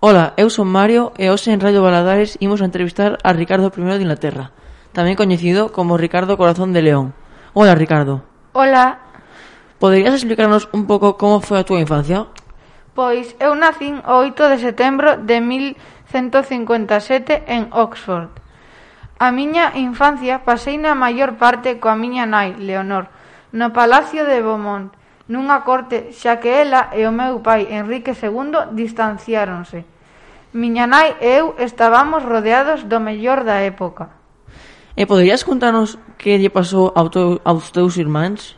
Ola, eu son Mario e hoxe en Radio Baladares imos a entrevistar a Ricardo I de Inglaterra, tamén coñecido como Ricardo Corazón de León. Ola, Ricardo. Ola. Poderías explicarnos un pouco como foi a túa infancia? Pois eu nacín o 8 de setembro de 1157 en Oxford. A miña infancia pasei na maior parte coa miña nai, Leonor, no Palacio de Beaumont, nunha corte, xa que ela e o meu pai Enrique II distanciáronse. Miña nai e eu estábamos rodeados do mellor da época. E poderías contarnos que lle pasou ao teu, aos teus irmáns?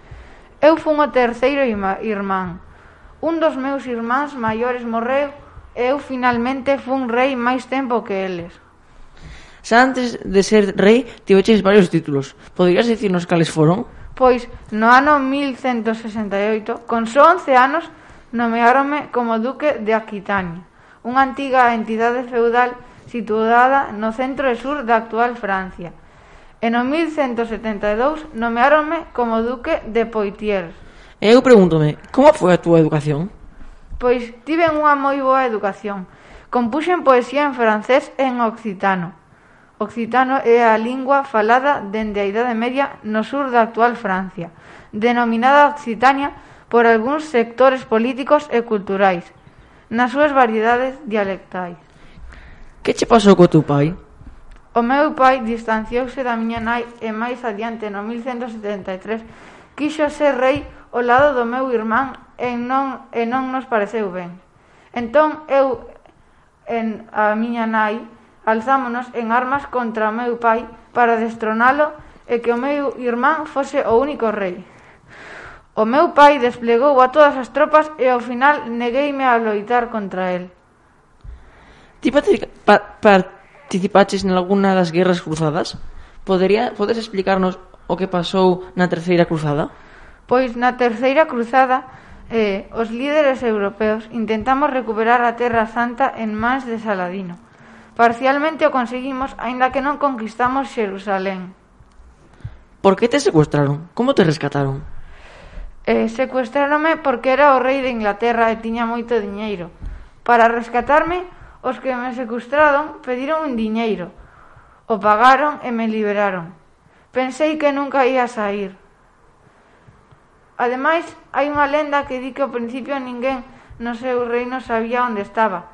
Eu fun o terceiro irmán. Un dos meus irmáns maiores morreu e eu finalmente fun rei máis tempo que eles. Xa antes de ser rei, tiveches varios títulos. Poderías dicirnos cales foron? pois no ano 1168, con só 11 anos, nomeáronme como duque de Aquitania, unha antiga entidade feudal situada no centro e sur da actual Francia. E no 1172 nomeáronme como duque de Poitiers. E eu pregúntome, como foi a túa educación? Pois tiven unha moi boa educación. Compuxen poesía en francés e en occitano occitano é a lingua falada dende a Idade Media no sur da actual Francia, denominada Occitania por algúns sectores políticos e culturais, nas súas variedades dialectais. Que che pasou co teu pai? O meu pai distanciouse da miña nai e máis adiante no 1173 quixo ser rei ao lado do meu irmán e non, e non nos pareceu ben. Entón eu en a miña nai alzámonos en armas contra o meu pai para destronalo e que o meu irmán fose o único rei. O meu pai desplegou a todas as tropas e ao final negueime a loitar contra el. Ti pa participaches alguna das guerras cruzadas? Podería, podes explicarnos o que pasou na terceira cruzada? Pois na terceira cruzada eh, os líderes europeos intentamos recuperar a Terra Santa en mans de Saladino Parcialmente o conseguimos, aínda que non conquistamos Xerusalén. Por que te secuestraron? Como te rescataron? Eh, secuestrárome porque era o rei de Inglaterra e tiña moito diñeiro. Para rescatarme, os que me secuestraron pediron un diñeiro. O pagaron e me liberaron. Pensei que nunca ia sair. Ademais, hai unha lenda que di que ao principio ninguén no seu reino sabía onde estaba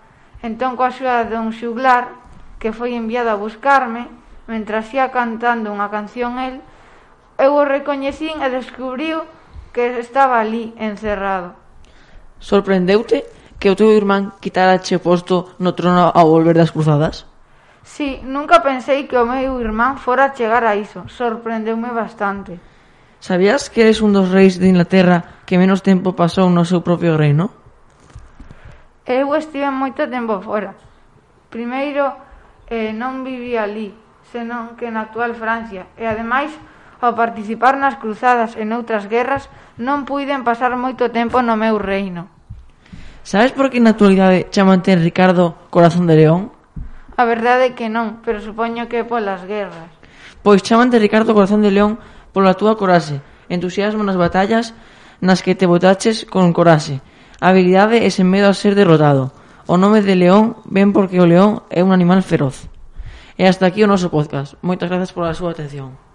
Entón, coa axuda dun xuglar, que foi enviado a buscarme, mentras ia cantando unha canción el, eu o recoñecín e descubriu que estaba ali encerrado. Sorprendeute que o teu irmán quitarache o posto no trono ao volver das cruzadas? Sí, nunca pensei que o meu irmán fora chegar a iso. Sorprendeume bastante. Sabías que eres un dos reis de Inglaterra que menos tempo pasou no seu propio reino? Eu estive moito tempo fora. Primeiro, eh, non vivía ali, senón que na actual Francia, e ademais, ao participar nas cruzadas e noutras guerras, non puiden pasar moito tempo no meu reino. Sabes por que na actualidade chamante Ricardo Corazón de León? A verdade é que non, pero supoño que polas guerras. Pois chamante Ricardo Corazón de León pola túa coraxe, entusiasmo nas batallas nas que te botaches con coraxe, habilidade e sen medo a ser derrotado. O nome de León ven porque o león é un animal feroz. E hasta aquí o noso podcast. Moitas grazas pola súa atención.